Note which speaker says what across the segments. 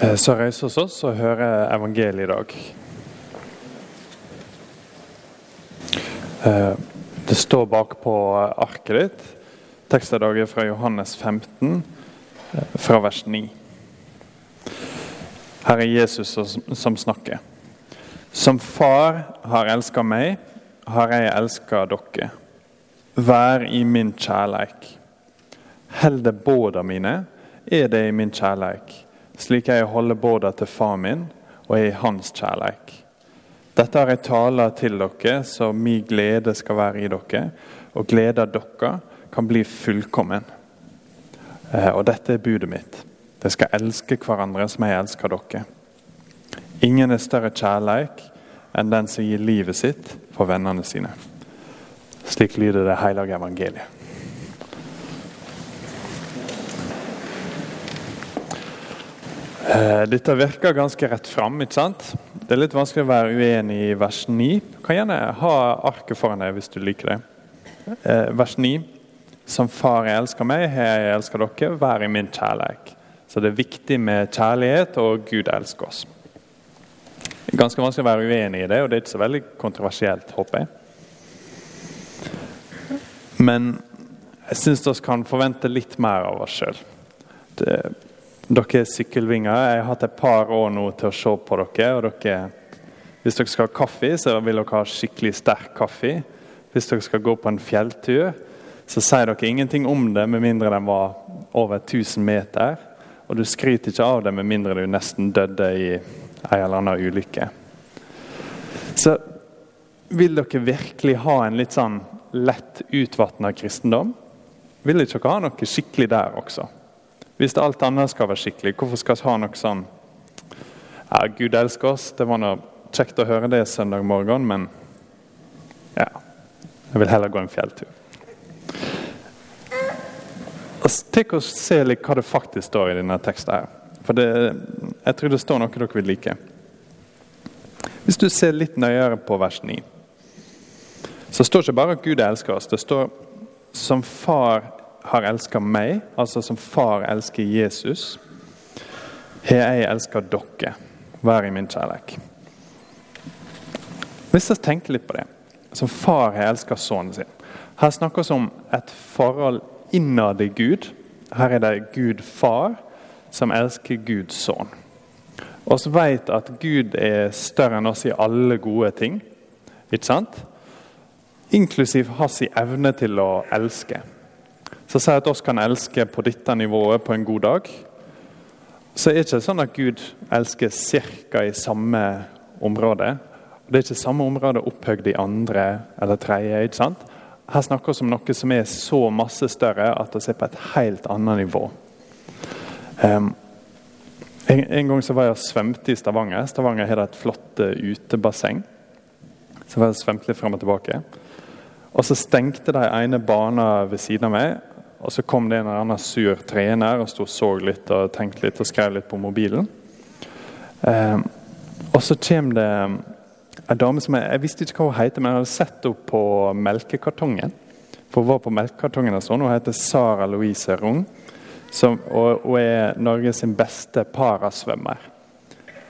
Speaker 1: Eh, Så reiser vi oss og hører evangeliet i dag. Eh, Det står bak på arket ditt. Teksten i dag er fra Johannes 15, eh, fra vers 9. Her er Jesus som- snakker. Som far har elska meg, har jeg elska dere. Vær i min kjærleik. Helde båda mine er det i min kjærleik, slik jeg holder båda til far min og er i hans kjærleik. Dette har jeg tala til dere, så min glede skal være i dere, og gleda dere kan bli fullkommen. Eh, Og dette er budet mitt. Dere skal elske hverandre som jeg elsker dere. Ingen er større kjærleik enn den som gir livet sitt for vennene sine. Slik lyder det hellige evangeliet. Dette virker ganske rett fram. ikke sant? Det er litt vanskelig å være uenig i vers 9. Du kan gjerne ha arket foran deg hvis du liker det. Eh, vers 9. Som far jeg elsker meg, har jeg elsker dere, vær i min kjærleik. Så det er viktig med kjærlighet, og Gud elsker oss. Ganske vanskelig å være uenig i det, og det er ikke så veldig kontroversielt, håper jeg. Men jeg syns vi kan forvente litt mer av oss sjøl. Dere er sykkelvinger. Jeg har hatt et par år nå til å se på dere. og dere Hvis dere skal ha kaffe, så vil dere ha skikkelig sterk kaffe. Hvis dere skal gå på en fjelltur, så sier dere ingenting om det med mindre den var over 1000 meter. Og du skryter ikke av det med mindre du nesten døde i en eller annen ulykke. Så vil dere virkelig ha en litt sånn lett utvatna kristendom? Vil dere ikke ha noe skikkelig der også? Hvis alt annet skal være skikkelig, hvorfor skal vi ha noe sånn Ja, Gud elsker oss. Det var noe kjekt å høre det søndag morgen, men ja. Jeg vil heller gå en fjelltur. Tenk å se litt hva det faktisk står i denne teksten. her. For det, Jeg tror det står noe dere vil like. Hvis du ser litt nøyere på vers 9, så står ikke bare at Gud elsker oss. Det står som far har elska meg, altså som far elsker Jesus, har jeg elska dere. Vær i min kjærleik. Hvis jeg tenker litt på det, som far har elska sønnen sin Her snakkes om et forhold innad i Gud. Her er det Gud far som elsker Guds sønn. Så vet at Gud er større enn oss i alle gode ting. Ikke sant? Inklusiv hans evne til å elske. Så sier at oss kan elske på dette nivået på en god dag. Så er det ikke sånn at Gud elsker ca. i samme område. Det er ikke samme område opphøyd i andre eller tredje. ikke sant? Her snakker vi om noe som er så masse større at vi er på et helt annet nivå. Um, en, en, gang så var jeg og svømte i Stavanger. Stavanger har et flott uh, utebasseng. Så var jeg svømte litt frem og tilbake. Og så stengte de ene bana ved siden av meg. Og så kom det en eller annen sur trener og stod, så litt og tenkte litt og skrev litt på mobilen. Eh, og så kommer det en dame som jeg, jeg visste ikke hva hun heter, men jeg hadde sett henne på melkekartongen. For hun var på melkekartongen og sånn. Hun heter Sara Louise Rung. Som, og hun er Norges beste parasvømmer.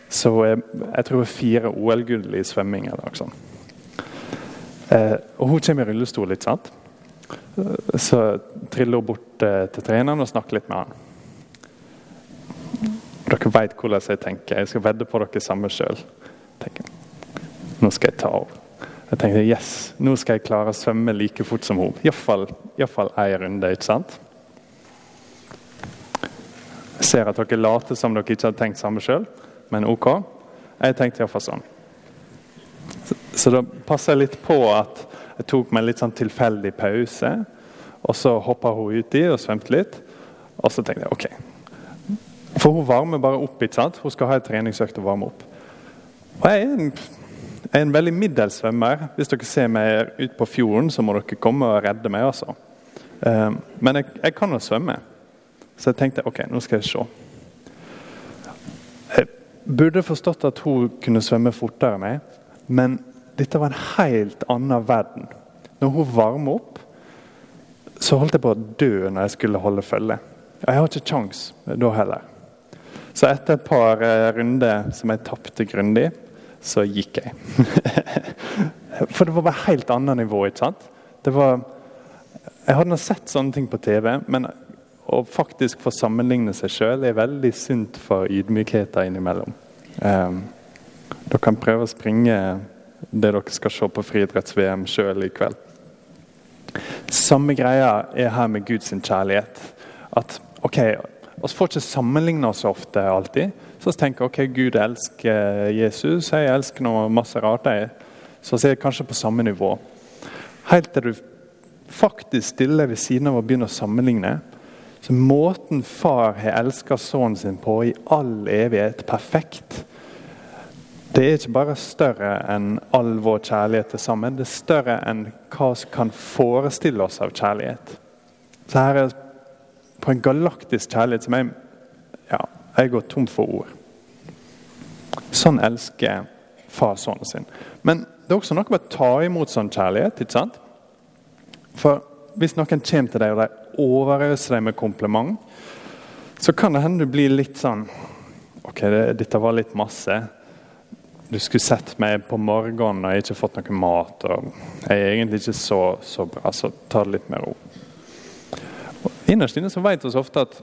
Speaker 1: Så jeg, jeg tror fire OL-gull i svømming. eller noe sånt. Eh, og hun kommer i rullestol, ikke sant? Så triller hun bort eh, til treneren og snakker litt med han. Dere vet hvordan jeg tenker. Jeg skal vedde på dere samme sjøl. Nå skal jeg ta av. Jeg tenkte yes, nå skal jeg klare å svømme like fort som hun. Iallfall ei runde, ikke sant? Jeg ser at dere later som dere ikke har tenkt samme sjøl, men OK. Jeg tenkte iallfall sånn. Så, da passer jeg litt på at jeg tok meg litt sånn tilfeldig pause. Og så hoppa hun uti og svømte litt. Og så tenkte jeg OK. For hun varmer bare opp. ikke sant? Hun skal ha en treningsøkt og varme opp. Og jeg er en, jeg er en veldig middels svømmer. Hvis dere ser meg ut på fjorden, så må dere komme og redde meg. altså. Um, men jeg, jeg kan jo svømme. Så jeg tenkte ok, nå skal jeg se. Jeg burde forstått at hun kunne svømme fortere enn meg, men dette var en helt annen verden. Når hun varmer opp, så holdt jeg på å dø når jeg skulle holde følge. Jeg har ikke kjangs da heller. Så etter et par eh, runder som jeg tapte grundig, så gikk jeg. For det var bare helt annet nivå. ikke sant? Det var, jeg hadde sett sånne ting på TV, men å faktisk få sammenligne seg sjøl er veldig sunt for ydmykheten innimellom. Um, dere kan prøve å springe det dere skal se på friidretts-VM sjøl i kveld. Samme greia er her med Guds kjærlighet. At ok, Vi får ikke sammenligne oss ofte alltid. Så vi tenker ok, Gud elsker Jesus, jeg elsker noe masse rart. Jeg. Så er jeg kanskje på samme nivå. Helt til du faktisk stiller ved siden av å begynne å sammenligne. Så Måten far har elska sønnen sin på i all evighet, perfekt, det er ikke bare større enn all vår kjærlighet til sammen. Det er større enn hva vi kan forestille oss av kjærlighet. Så her er på en galaktisk kjærlighet som jeg, ja, jeg går tom for ord. Sånn elsker far sønnen sin. Men det er også noe med å ta imot sånn kjærlighet. ikke sant? For hvis noen kommer til deg og de overøser deg med kompliment, så kan det hende du blir litt sånn Ok, det, dette var litt masse du skulle sett meg på morgenen og jeg ikke fått noe mat. og Jeg er egentlig ikke så, så bra, så ta det litt med ro. Og innerst inne så vet vi ofte at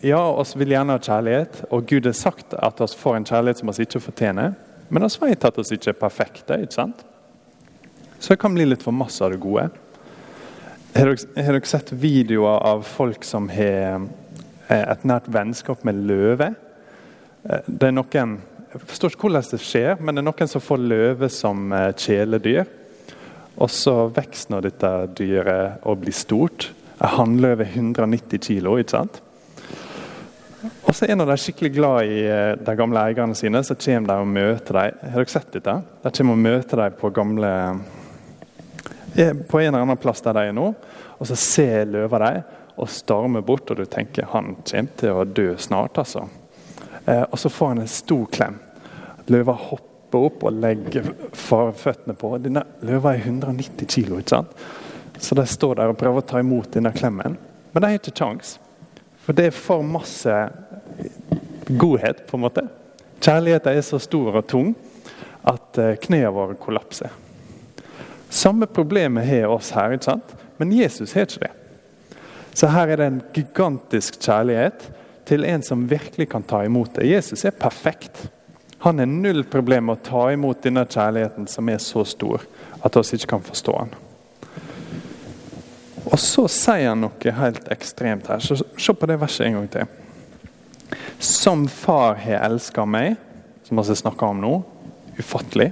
Speaker 1: ja, oss vil gjerne ha kjærlighet, og Gud har sagt at vi får en kjærlighet som vi ikke fortjener. Men vi vet at vi ikke er perfekte. ikke sant? Så det kan bli litt for masse av det gode. Har dere, sett videoer av folk som har eh, et nært vennskap med løve? Eh, det er noen jeg forstår ikke hvordan det skjer, men det er noen som får løve som eh, kjæledyr. Og så vokser dette dyret og blir stort. En hannløve 190 kilo, ikke sant? Og så er når de skikkelig glad i eh, de gamle eierne sine, så kommer de og møter dem. Har dere sett dette? De kommer og møter dem på gamle eh, På en eller annen plass der de er nå. Og så ser løva dem og stormer bort, og du tenker han kommer til å dø snart. altså. Eh, og så får han en stor klem. Løva hopper opp og legger føttene på. Denne løva er 190 kilo, ikke sant? så de står der og prøver å ta imot denne klemmen. Men de har ikke kjangs. For det er for masse godhet, på en måte. Kjærligheten er så stor og tung at eh, knærne våre kollapser. Samme problemet har oss her, ikke sant? men Jesus har ikke det. Så her er det en gigantisk kjærlighet til en som virkelig kan ta imot det. Jesus er perfekt. Han har null problem med å ta imot denne kjærligheten som er så stor at vi ikke kan forstå han. Og så sier han noe helt ekstremt her. Så Se på det verset en gang til. Som far har elska meg, som vi snakker om nå, ufattelig,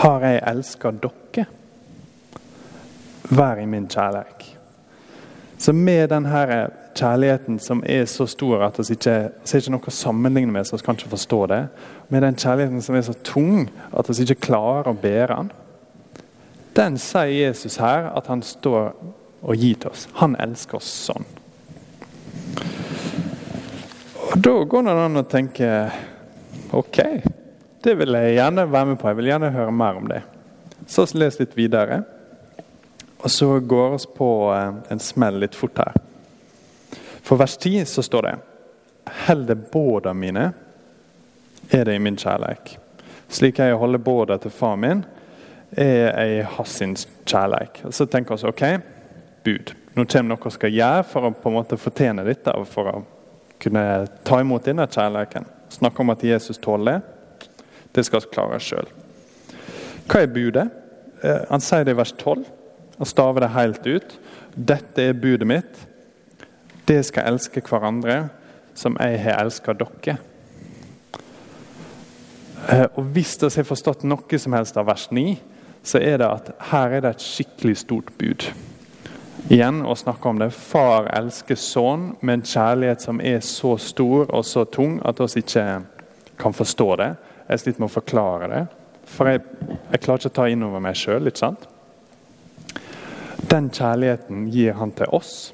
Speaker 1: har jeg elska dere. Vær i min kjærlighet. Så med denne kjærligheten som er så stor at vi ikke ikke noe å sammenligne med, så vi kan ikke forstå det. Med den kjærligheten som er så tung at vi ikke klarer å bære den. Den sier Jesus her at han står og gir til oss. Han elsker oss sånn. Og Da går det an å tenke OK, det vil jeg gjerne være med på. Jeg vil gjerne høre mer om det. Så les litt videre. Og så går vi på eh, en smell litt fort her. For vers 10 så står det Helde båda mine er det i min kjærleik. Slik jeg holder båda til far min, er jeg hans kjærleik. Så tenker vi ok, bud. Nå kommer noe vi skal gjøre for å på en måte fortjene dette. For å kunne ta imot denne kjærleiken. Snakke om at Jesus tåler det. Det skal vi klare sjøl. Hva er budet? Eh, han sier det i vers 12 og staver det helt ut. Dette er budet mitt det skal elske hverandre som jeg har elska dere. Eh, og Hvis vi har forstått noe som helst av vers 9, så er det at her er det et skikkelig stort bud. Igjen å snakke om det. Far elsker sønn med en kjærlighet som er så stor og så tung at vi ikke kan forstå det. Jeg sliter med å forklare det. For jeg, jeg klarer ikke å ta inn over meg sjøl. Den kjærligheten gir han til oss.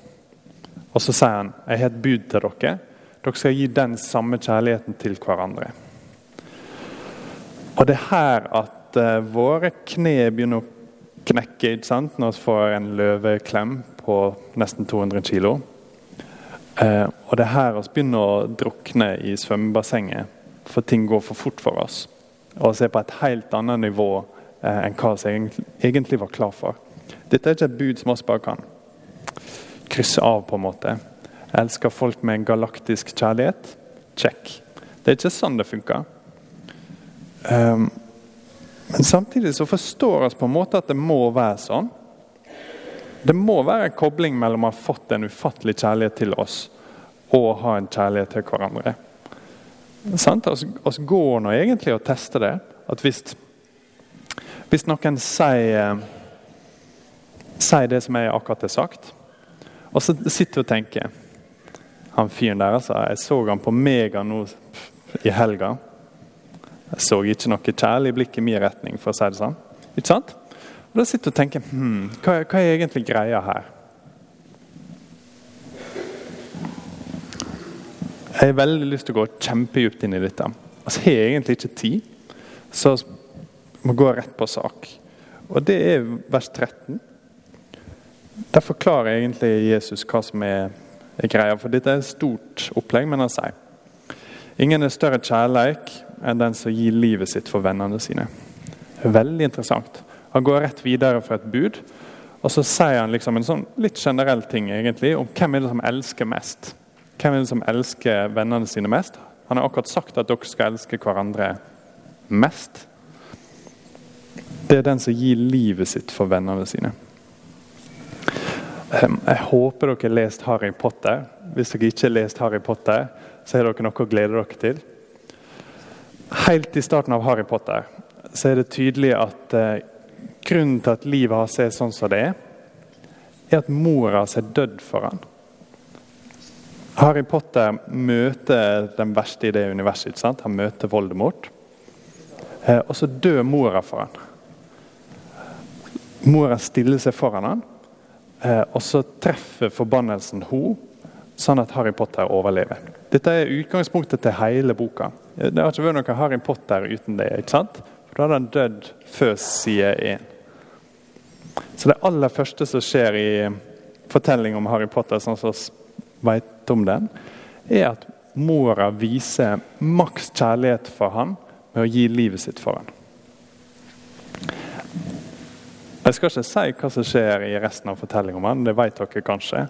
Speaker 1: Og så sier han jeg har et bud til dere. Dere skal gi den samme kjærligheten til hverandre. Og det er her at uh, våre kne begynner å knekke ikke sant? når vi får en løveklem på nesten 200 kg. Eh, og det er her vi begynner å drukne i svømmebassenget, for ting går for fort for oss. Og vi er på et helt annet nivå eh, enn hva vi egentlig var klar for. Dette er ikke et bud som oss bare kan krysse av, på en måte. Jeg elsker folk med en galaktisk kjærlighet. Check. Det er ikke sånn det funker. Um, men samtidig så forstår vi på en måte at det må være sånn. Det må være en kobling mellom å ha fått en ufattelig kjærlighet til oss og å ha en kjærlighet til hverandre. Sant? oss går nå egentlig og tester det. At hvis, hvis noen sier, sier det som jeg akkurat har sagt, og så sitter du og tenker Han fyren der, altså. Jeg så han på Mega nå i helga. Jeg så ikke noe kjærlig blikk i min retning, for å si det sånn. Ikke sant? Og Da sitter du og tenker hmm, hva, hva er egentlig greia her? Jeg har veldig lyst til å gå kjempedypt inn i dette. Altså, jeg har egentlig ikke tid, så må gå rett på sak. Og det er vers 13. Der forklarer egentlig Jesus hva som er, er greia. For dette er et stort opplegg, men han sier Ingen er større kjærleik enn den som gir livet sitt for vennene sine. Veldig interessant. Han går rett videre fra et bud, og så sier han liksom en sånn litt generell ting egentlig om hvem er det som elsker mest. Hvem er det som elsker vennene sine mest? Han har akkurat sagt at dere skal elske hverandre mest. Det er den som gir livet sitt for vennene sine. Ehm, jeg håper dere har lest Harry Potter. Hvis dere ikke har lest Harry Potter, så har dere noe å glede dere til. Helt i starten av Harry Potter så er det tydelig at eh, Grunnen til at livet hans er sånn som det er, er at mora hans er dødd for han. Harry Potter møter den verste i det universet. ikke sant? Han møter Voldemort. Eh, og så dør mora for han. Mora stiller seg foran han, og så treffer forbannelsen ho, sånn at Harry Potter overlever. Dette er utgangspunktet til hele boka. Det har ikke vært noe Harry Potter uten det. ikke sant? For Da hadde han dødd før side én. Så det aller første som skjer i fortellingen om Harry Potter, sånn som vi vet om den, er at mora viser maks kjærlighet for ham med å gi livet sitt for ham. Jeg skal ikke si hva som skjer i resten av fortellingen om han, det vet dere kanskje.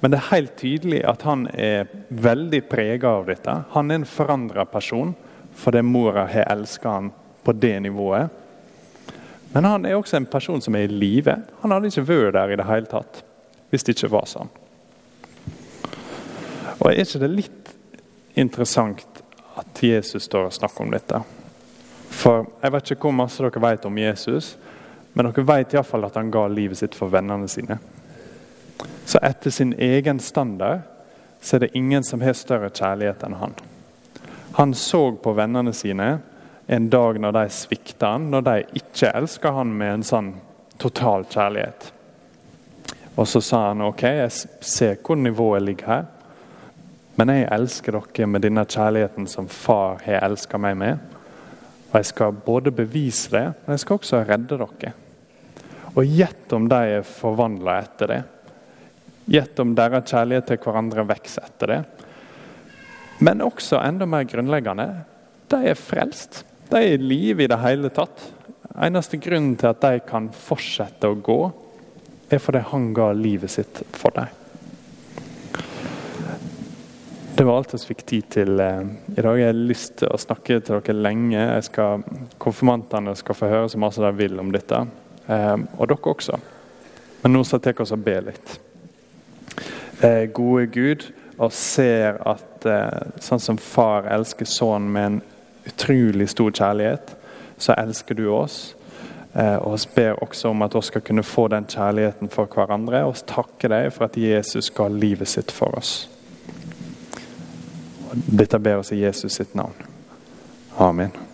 Speaker 1: Men det er helt tydelig at han er veldig prega av dette. Han er en forandra person fordi mora har elska han på det nivået. Men han er også en person som er i live. Han hadde ikke vært der i det hele tatt hvis det ikke var sånn. Og Er ikke det litt interessant at Jesus står og snakker om dette? For Jeg vet ikke hvor masse dere vet om Jesus, men dere vet iallfall at han ga livet sitt for vennene sine. Så etter sin egen standard så er det ingen som har større kjærlighet enn han. Han så på vennene sine en dag når de svikta han, når de ikke elsker han med en sånn total kjærlighet. Og så sa han ok, jeg ser hvor nivået ligger her, men jeg elsker dere med denne kjærligheten som far har elska meg med. Og Jeg skal både bevise det, men jeg skal også redde dere. Og gjett om de er forvandla etter det. Gjett om deres kjærlighet til hverandre vokser etter det. Men også enda mer grunnleggende de er frelst. De er i live i det hele tatt. Eneste grunnen til at de kan fortsette å gå, er fordi han ga livet sitt for dem. Det var alt vi fikk tid til eh, i dag. Jeg har lyst til å snakke til dere lenge. Skal, konfirmantene skal få høre så mye de vil om dette. Eh, og dere også. Men nå så jeg oss og ber litt. Eh, gode Gud, og ser at eh, sånn som far elsker sønnen med en utrolig stor kjærlighet, så elsker du oss. Eh, og vi ber også om at vi skal kunne få den kjærligheten for hverandre. Og takke deg for at Jesus ga livet sitt for oss. Dette ber oss i Jesus sitt navn. Amen.